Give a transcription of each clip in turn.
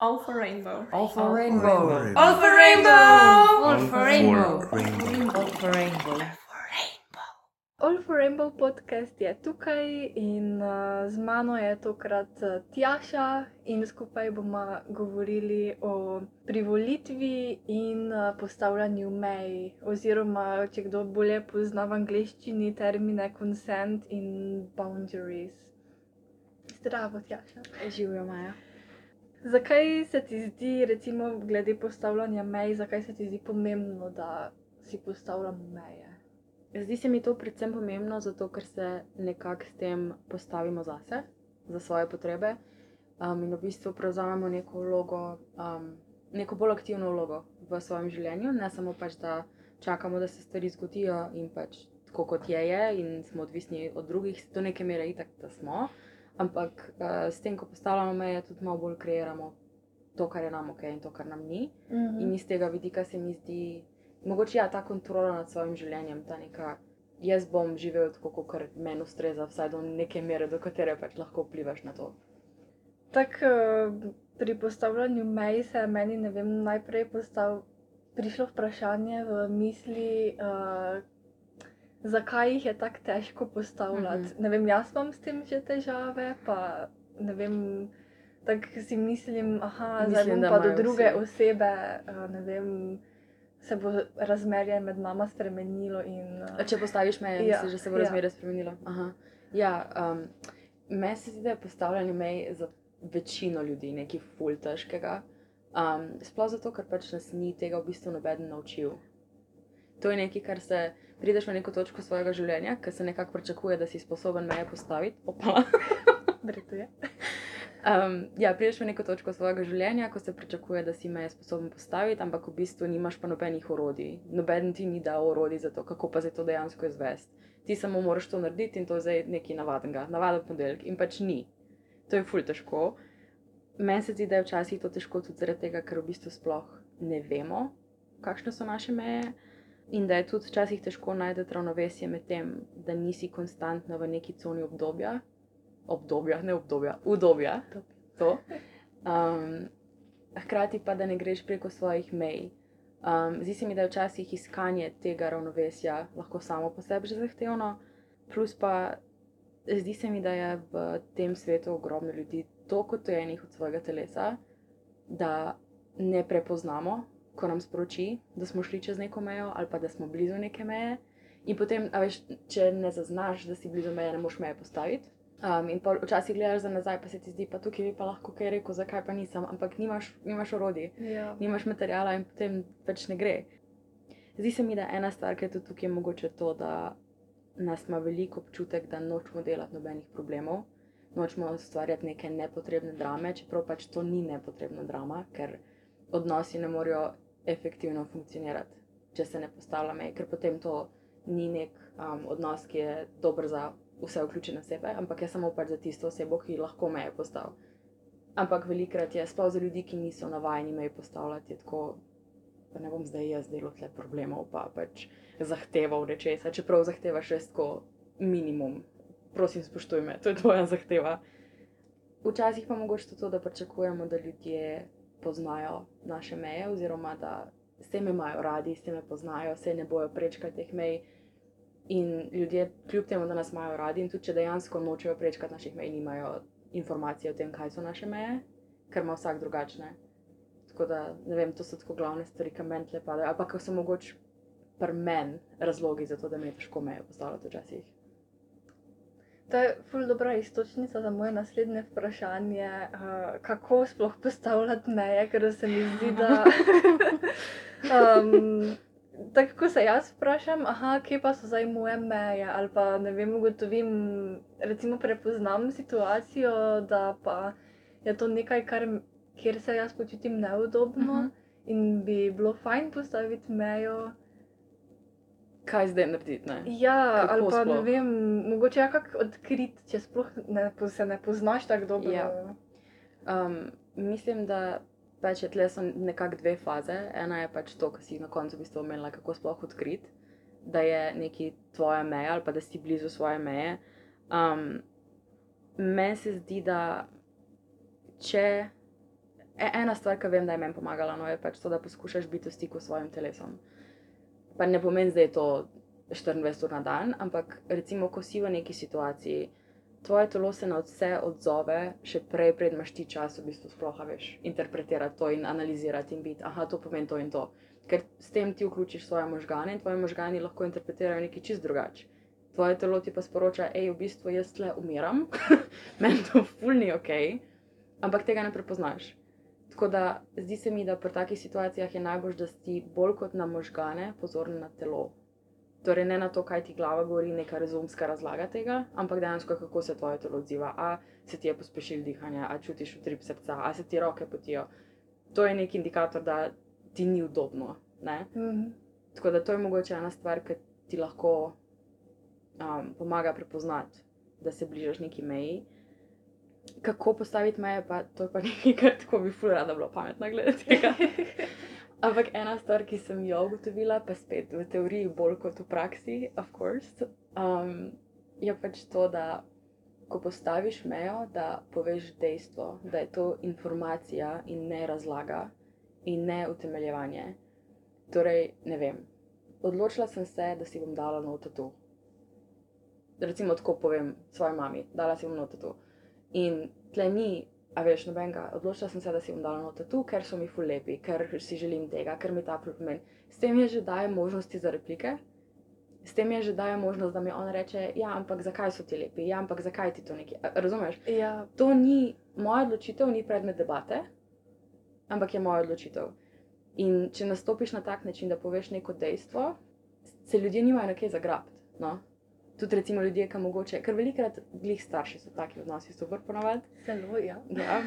All for rainbow. All for rainbow. All for rainbow. All for rainbow. rainbow. All for rainbow. All for rainbow podcast je tukaj in uh, z mano je tokrat uh, Tjaša in skupaj bomo govorili o privolitvi in uh, postavljanju mej. Oziroma, če kdo bolje pozna v angleščini termine consent in boundaries. Zdravo, Tjaša. Živijo Maja. Zakaj se ti zdi, recimo, glede postavljanja mej, zakaj se ti zdi pomembno, da si postavljamo meje? Zdi se mi to predvsem pomembno, zato ker se nekako s tem postavimo zase, za svoje potrebe um, in v bistvu prevzamemo neko vlogo, um, neko bolj aktivno vlogo v svojem življenju, ne samo pač, da čakamo, da se stvari zgodijo in pač tako kot je, je in smo odvisni od drugih, do neke mere itak, da smo. Ampak uh, s tem, ko postavljamo meje, tudi malo bolj kreiramo to, kar je nam ok in to, kar nam ni. Mhm. In iz tega vidika se mi zdi, mogoče ja, ta kontrola nad svojim življenjem, ta neka, jaz bom živel tako, kot meni ustreza, vsaj do neke mere, do katere pač lahko vplivaš na to. Tako eh, pri postavljanju mej se je meni, vem, najprej postav, prišlo vprašanje v misli, uh, zakaj jih je tako težko postavljati. Mhm. Ne vem, jaz imam s tem že težave, pa ne vem. Tako si mislim, aha, zdaj Mislim, bom da pa do druge vsi. osebe, ne vem, se bo razmerje med nama spremenilo. In, Če postaviš meje, ja, misliš, da se bo ja. razmerje spremenilo. Aha. Ja, um, meni se zdi, da je postavljanje mej za večino ljudi nekaj ful težkega. Um, sploh zato, ker pač nas ni tega v bistvu noben naučil. To je nekaj, kar se prideš na neko točko svojega življenja, ker se nekako pričakuje, da si sposoben meje postaviti. Opa. Bretuje. Um, ja, prideš v neko točko svojega življenja, ko se pričakuje, da si meje sposoben postaviti, ampak v bistvu nimaš pa nobenih orodij. Noben ti ni dal orodij za to, kako pa se to dejansko izvesti. Ti samo moraš to narediti in to je zdaj nekaj navadnega, navaden ponedeljek in pač ni. To je ful težko. Meni se zdi, da je včasih to težko tudi zaradi tega, ker v bistvu sploh ne vemo, kakšne so naše meje. In da je tudi včasih težko najti ravnovesje med tem, da nisi konstantno v neki coni obdobja, obdobja, ne obdobja, udobja. To. Um, hkrati pa, da ne greš preko svojih mej. Um, zdi se mi, da je včasih iskanje tega ravnovesja lahko samo po sebi že zahtevno, plus pa zdi se mi, da je v tem svetu ogromno ljudi tako odtojenih od svojega telesa, da ne prepoznamo, ko nam sporoči, da smo šli čez neko mejo ali pa da smo blizu neke meje. In potem, veš, če ne zaznaš, da si blizu meje, ne moš meje postaviti. Um, in pa včasih gledaš za nazaj, pa se ti zdi, pa tukaj bi pa lahko kaj rekel, zakaj pa nisem, ampak nimaš, nimaš orodij, Ja. nimaš materijala in potem več ne gre. Zdi se mi, da ena stvar, ki je tudi tukaj mogoče to, da nas ima veliko občutek, da nočemo delati nobenih problemov, nočemo ustvarjati neke nepotrebne drame, čeprav pač to ni nepotrebna drama, ker odnosi ne morejo efektivno funkcionirati, če se ne postavlja mej, ker potem to ni nek um, odnos, ki je dober za vse vključene osebe, ampak je samo pač za tisto osebo, ki lahko meje postavi. Ampak velikrat je, sploh za ljudi, ki niso navajeni meje postavljati, tako, pa ne bom zdaj jaz delal tle problemov, pa pač zahteval nečesa, čeprav zahtevaš res tako minimum. Prosim, spoštuj me, to je tvoja zahteva. Včasih pa mogoče to, da pričakujemo, da ljudje poznajo naše meje, oziroma da se me imajo radi, se me poznajo, se ne bojo prečkati teh mej. In ljudje, kljub temu, da nas imajo radi, in tudi če dejansko nočejo prečkati naših mej, nimajo informacije o tem, kaj so naše meje, ker ima vsak drugačne. Tako da, ne vem, to so tako glavne stvari, ki meni tle padajo, ali pa so mogoče pri meni razlogi za to, da mi je težko meje postavljati včasih. To je ful dobra istočnica za moje naslednje vprašanje, uh, kako sploh postavljati meje, ker se mi zdi, da. um, Tako ko se jaz vprašam, aha, kje pa so zdaj moje meje, ali pa ne vem, ugotovim, recimo prepoznam situacijo, da pa je to nekaj, kar, kjer se jaz počutim neudobno Mhm. in bi bilo fajn postaviti mejo. Kaj zdaj narediti? Ne? Ja, Kako ali pa ne sploh? vem, mogoče je kako odkrit, če sploh ne, se ne poznaš tako dobro. Ja. Um, mislim, da pač tle so nekako dve faze. Ena je pač to, kar si na koncu v bistvu omenila, kako sploh odkrit, da je neki tvoja meja ali pa da si blizu svoje meje. Um, Meni se zdi, da če E, ena stvar, ki vem, da je meni pomagala, no, je pač to, da poskušaš biti v stiku s svojim telesom. Pa ne pomeni, da je to 24 ur na dan, ampak recimo, ko si v neki situaciji, tvoje telo se na vse odzove, še prej, pred imaš ti čas, v bistvu sploh veš, interpretirati to in analizirati in biti, aha, to pomeni to in to. Ker s tem ti vključiš svoje možgane in tvoji možgani lahko interpretirajo nekaj čist drugače. Tvoje telo ti pa sporoča, hej, v bistvu jaz tle umiram, meni to fulni ok, ampak tega ne prepoznaš. Tako da zdi se mi, da pri takih situacijah je najbolj, da si bolj kot na možgane pozoren na telo. Torej, ne na to, kaj ti glava govori, neka razumska razlaga tega, ampak dejansko, kako se tvoje telo odziva. A se ti je pospešil dihanje, a čutiš utrip srca, a se ti roke potijo. To je neki indikator, da ti ni udobno. Ne? Mhm. Tako da to je mogoče ena stvar, ki ti lahko um, pomaga prepoznati, da se bližaš neki meji. Kako postaviti meje, pa to je pa nekaj, kar tako bi ful rada bila pametna glede tega. Ampak ena stvar, ki sem jo ugotovila, pa spet v teoriji bolj kot v praksi, of course, um, je pač to, da ko postaviš mejo, da poveš dejstvo, da je to informacija in ne razlaga in ne utemeljevanje. Torej, ne vem, odločila sem se, da si bom dala nov tatu. Recimo, tako povem svoji mami, dala si bom nov tatu. In tle ni, a veš, nobenega, odločila sem se, da si bom dala nov tatu, ker so mi ful lepi, ker si želim tega, ker mi ta pomeni. S tem je že daje možnosti za replike, s tem je že daje možnost, da mi on reče, ja, ampak zakaj so ti lepi, ja, ampak zakaj ti to neki. Razumeš? Ja, To ni moja odločitev, ni predmet debate, ampak je moja odločitev. In če nastopiš na tak način, da poveš neko dejstvo, se ljudje nimajo na kaj zagrabiti. No? Tudi recimo ljudje, ki mogoče, ker velikrat glih starši so taki odnosi, super ponovadi. zelo ja. Ja,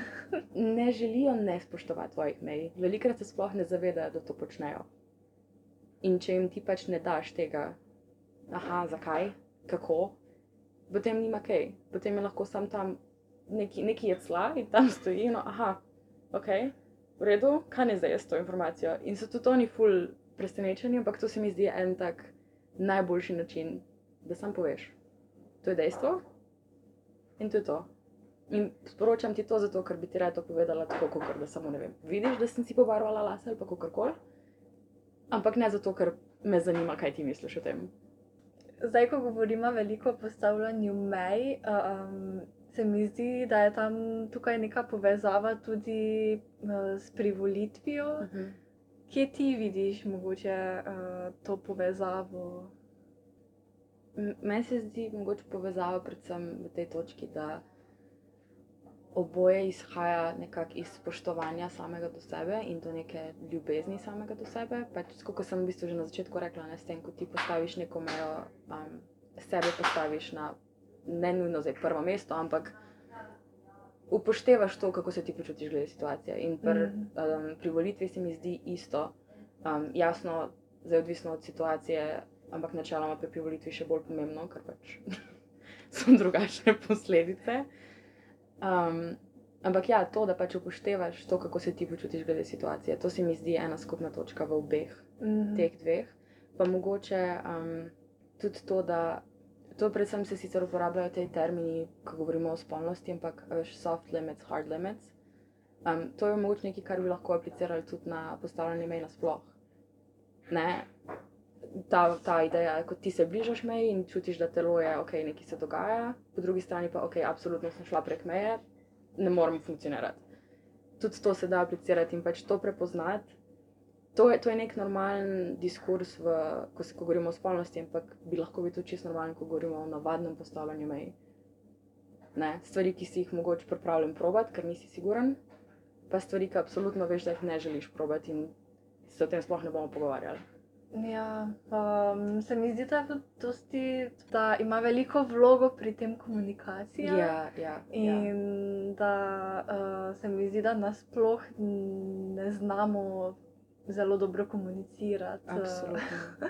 ne želijo ne spoštovati tvojih mej, velikrat se sploh ne zavedajo, da to počnejo. In če jim ti pač ne daš tega, aha, zakaj, kako, potem nima kaj, potem je lahko sam tam neki, neki je cla in tam stoji, no, aha, ok, v redu, kaj ne zdaj s to informacijo. In so tudi oni ful presenečeni, ampak to se mi zdi en tak najboljši način, da sam poveš. To je dejstvo in to je to. In sporočam ti to zato, ker bi ti rada to povedala tako, kot da samo ne vem. Vidiš, da sem si pobarvala lase ali pa kakorkoli, ampak ne zato, ker me zanima, kaj ti misliš o tem. Zdaj, ko govorimo veliko o postavljanju mej, um, se mi zdi, da je tam tukaj neka povezava tudi uh, s privolitvijo. Kje ti vidiš mogoče uh, to povezavo? Meni se zdi mogoče povezava predvsem v tej točki, da oboje izhaja nekako iz spoštovanja samega do sebe in do neke ljubezni samega do sebe. Pač, kot sem v bistvu že na začetku rekla, ne s tem, ko ti postaviš neko mejo, um, sebe postaviš na ne nujno zdaj prvo mesto, ampak upoštevaš to, kako se ti počutiš glede situacije. In pri, Mhm. um, pri volitvi se mi zdi isto. Um, jasno, zdaj odvisno od situacije, ampak načeloma pri privolitvi še bolj pomembno, ker pač so drugačne posledice. Um, ampak ja, to, da pač upoštevaš to, kako se ti počutiš glede situacije, to se mi zdi ena skupna točka v obeh Mhm. teh dveh. Pa mogoče um, tudi to, da to predvsem se sicer uporabljajo te termini, ko govorimo o spolnosti, ampak veš, soft limits, hard limits. Um, to je mogoče nekaj, kar bi lahko aplicirali tudi na postavljanje mej nasploh. Ne? Ta, ta ideja, ko ti se bližaš meji in čutiš, da telo je ok, nekaj se dogaja, po drugi strani pa ok, absolutno sem šla prek meje, ne morem funkcionirati. Tudi to se da aplicirati in pač to prepoznati. To je, to je nek normalen diskurs, v, ko, se, ko govorimo o spolnosti, ampak bi lahko bil tudi čisto normalen, ko govorimo o navadnem postavljanju mej. Ne? Stvari, ki si jih mogoče pripravljen probati, ker nisi siguren, pa stvari, ki absolutno veš, da jih ne želiš probati in se o tem sploh ne bomo pogovarjali. Ja, um, se mi zdi, da, dosti, da ima veliko vlogo pri tem komunikacija. ja, ja, ja. In da uh, se mi zdi, da nasploh ne znamo zelo dobro komunicirati. Absolutno.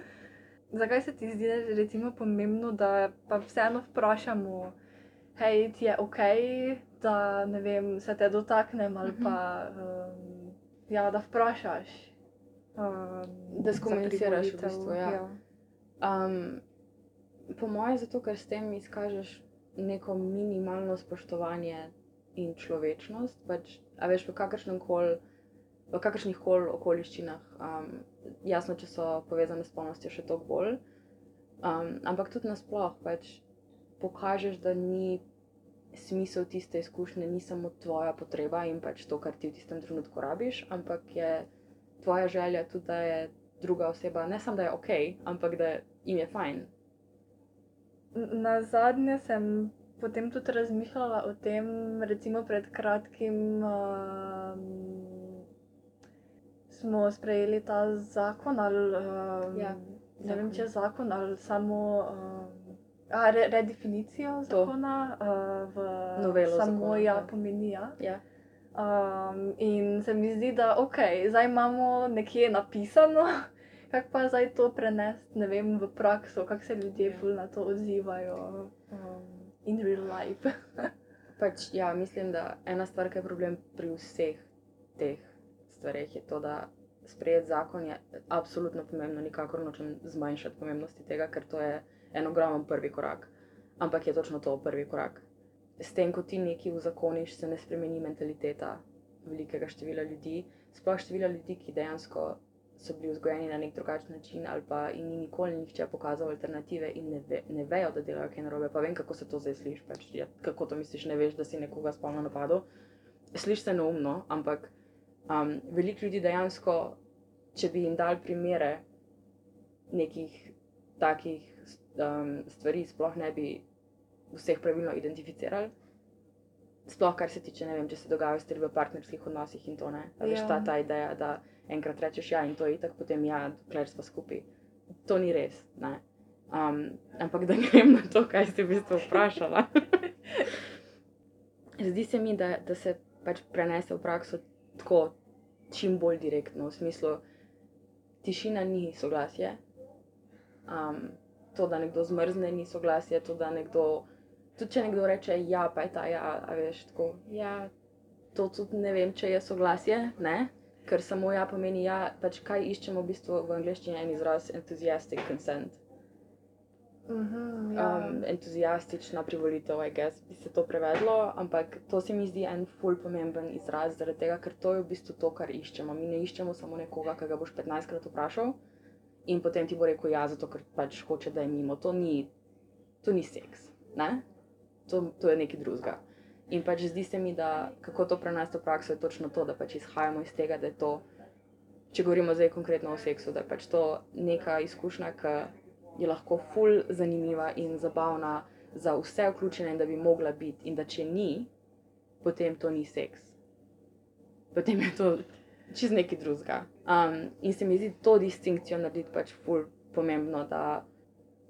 Zakaj se ti zdi, da je recimo pomembno, da pa vseeno vprašamo, hej, ti je ok, da vem, se te dotaknem ali Mhm. pa um, ja, da vprašaš. Um, Da skomuniciraš v bistvu, ja. Um, po mojem, zato ker s tem izkažeš neko minimalno spoštovanje in človečnost. Pač, a veš, v kakršnem koli. V kakršnih koli okoliščinah, um, jasno, če so povezane s spolnostjo, še toliko bolj. Um, ampak tudi nasplošno pač pokažeš, da ni smisel tiste izkušnje, ni samo tvoja potreba in pač to, kar ti v tistem trenutku rabiš, ampak je tvoja želja tudi, da je druga oseba ne samo, da je ok, ampak da jim je fajn. Na zadnje sem potem tudi razmišljala o tem, recimo pred kratkim. Um, smo sprejeli ta zakon, ali um, Ja, ne vem, zakon. če je zakon ali samo um, a, re, redefinicijo To. zakona uh, v Novelo samo zakona, ja, ja. pomeni ja. Ja. Um, in se mi zdi, da ok, zdaj imamo nekje napisano, kako pa zdaj to prenesti, ne vem, v prakso, kako se ljudje Ja. ful na to odzivajo um, in real life. Pač, ja, mislim, da ena stvar, ki je problem pri vseh teh stvareh, je to, da sprejeti zakon je absolutno pomembno, nikakor nočem zmanjšati pomembnosti tega, ker to je en ogromen prvi korak. Ampak je točno to prvi korak. S tem, ko ti nekaj uzakoniš, se ne spremeni mentaliteta velikega števila ljudi, sploh števila ljudi, ki dejansko so bili vzgojeni na nek drugačen način, ali pa jim ni nikoli nihče pokazal alternative in ne, ve, ne vejo, da delajo kaj narobe. Pa vem, kako se to zdaj sliši. Pač, ja, kako to misliš, ne veš, da si nekoga spolno napadel. Sliši se neumno, ampak um, veliko ljudi dejansko, če bi jim dali primere nekih takih um, stvari, sploh ne bi vseh pravilno identificirali. Sploh kar se tiče, ne vem, če se dogajajo stvari v partnerskih odnosih in to ne. A Veš, Ja. ta, ta ideja, da enkrat rečeš ja in to je itak, potem ja, dokler smo skupaj. To ni res. Ne? Um, ampak da grem na to, kaj si v bistvu vprašala. Zdi se mi, da, da se pač prenese v prakso tako čim bolj direktno, v smislu, tišina ni soglasje. Um, to, da nekdo zmrzne, ni soglasje, to, da nekdo. Tudi če nekdo reče, ja, pa je ta, ja, a veš, tako. Ja, to tudi ne vem, če je soglasje, ne? ker samo ja pomeni ja, pač kaj iščemo v bistvu v angleščini en izraz enthusiastic consent. Mhm, ja. Um, entuzijastična privolitev, I guess, bi se to prevedlo, ampak to se mi zdi en ful pomemben izraz, zaradi tega, ker to je v bistvu to, kar iščemo. Mi ne iščemo samo nekoga, ki ga boš 15krat vprašal in potem ti bo rekel ja, zato ker pač hoče, da je mimo. To ni, to ni seks, ne? To, to je nekaj drugega. In pač zdi se mi, da kako to prenesti v prakso, je točno to, da pač izhajamo iz tega, da je to, če govorimo zdaj konkretno o seksu, da je pač to neka izkušnja, ki je lahko ful zanimiva in zabavna za vse vključene, da bi mogla biti, in da če ni, potem to ni seks. Potem je to čez nekaj drugega. Um, in se mi zdi to distinkcijo narediti pač ful pomembno. Da,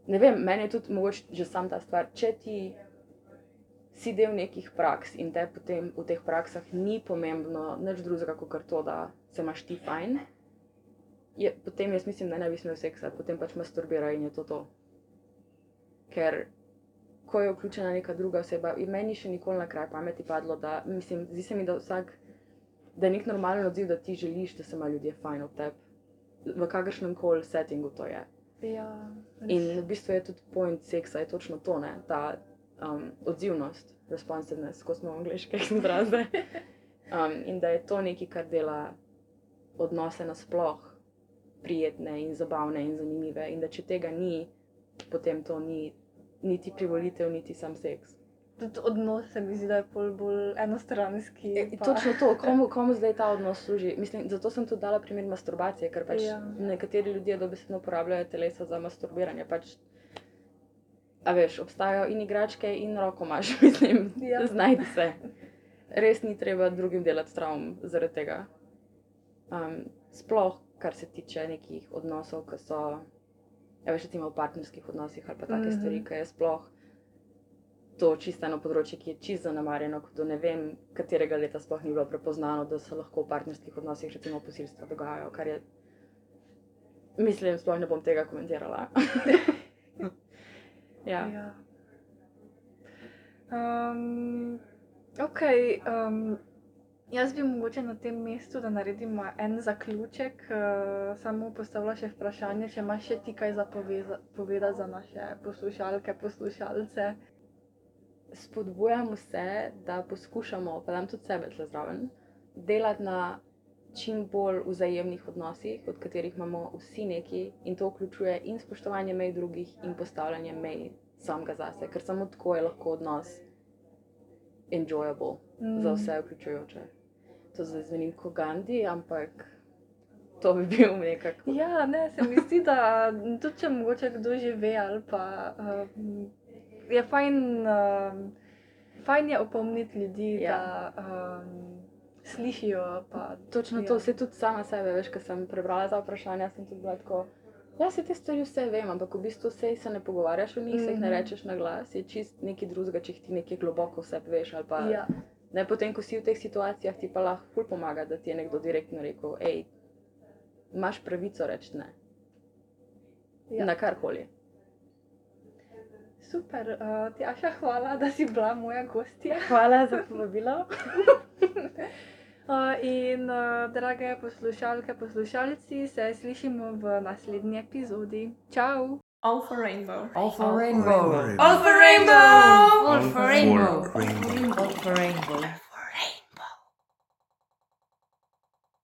ne vem, meni je tudi mogoče že sam ta stvar. Če ti si del nekih praks in te potem v teh praksah ni pomembno nič drugega, kot to, da se imaš ti fajn, je, potem jaz mislim, da ne bi smel seksati, potem pač masturbira in je to to. Ker ko je vključena neka druga oseba, in meni še nikoli na kraj pameti padlo, da mislim, zdi se mi, da vsak, da je nek normalen odziv, da ti želiš, da se ima ljudje fajn ob tebi, v kakršnem koli settingu to je. ja, In v bistvu je tudi point seksa, je točno to, ne? ta um, odzivnost, responsiveness, ko smo v angliške izraze. Um, in da je to nekaj, kar dela odnose nasploh prijetne in zabavne in zanimive. In da če tega ni, potem to ni niti privolitev, niti sam seks. tudi odnos se mi zdi, da je bolj enostranski. E, pa- točno to, komu, komu zdaj ta odnos služi. Mislim, zato sem tudi dala primer masturbacije, ker pač ja. nekateri ljudje dobesedno uporabljajo telesa za masturbiranje. Pač, a veš, obstajajo in igračke, in rokomaš, mislim, Ja. znajdi se. Res ni treba drugim delati travm zaradi tega. Um, sploh, kar se tiče nekih odnosov, ki so, ja, veš, recimo v partnerskih odnosih ali pa take mm. -hmm. stvari, ki je sploh to čisto eno področje, ki je čisto zanemarjeno, kot do ne vem, katerega leta sploh ni bilo prepoznano, da se lahko v partnerskih odnosih, recimo posilstva, dogajajo, kar je. Mislim, sploh ne bom tega komentirala. ja. Ja. Um, ok, um, jaz bi mogoče na tem mestu, da naredimo en zaključek, uh, samo postavila še vprašanje, če imaš še ti kaj za povedati za naše poslušalke, poslušalce. Spodbujam vse, da poskušamo, pa dam tudi sebe zraven, delati na čim bolj vzajemnih odnosih, od katerih imamo vsi neki, in to vključuje in spoštovanje mej drugih, in postavljanje mej samega zase, ker samo tako je lahko odnos enjoyable mm. za vse vključujoče. To zdaj zveni kot Gandhi, ampak to bi bil nekako. Ja, ne, se mi zdi, da tudi če mogoče kdo že ve, ali pa um, je fajn, um, fajn je opomniti ljudi, Ja. da um, slišijo. Točno ja. to, se tudi sama sebe, veš, ko sem prebrala ta vprašanja, sem tudi bila tako. Ja, se te stvari vse vem, ampak v bistvu se, se ne pogovarjaš o njih, se jih ne Mhm. rečeš na glas, je čist nekaj drugega, če jih ti nekaj globoko vse veš. Pa, Ja. ne, potem, ko si v teh situacijah, ti pa lahko ful pomaga, da ti je nekdo direktno rekel, hej, imaš pravico reči ne. Ja. Na karkoli. Super, uh, Tjaša, hvala, da si bila moja gostja. Hvala za povabilo. Uh, in, uh, drage poslušalke, poslušalci, se slišimo v naslednji epizodi. Čau! All for rainbow. All for rainbow. All for rainbow. All for rainbow. All for rainbow.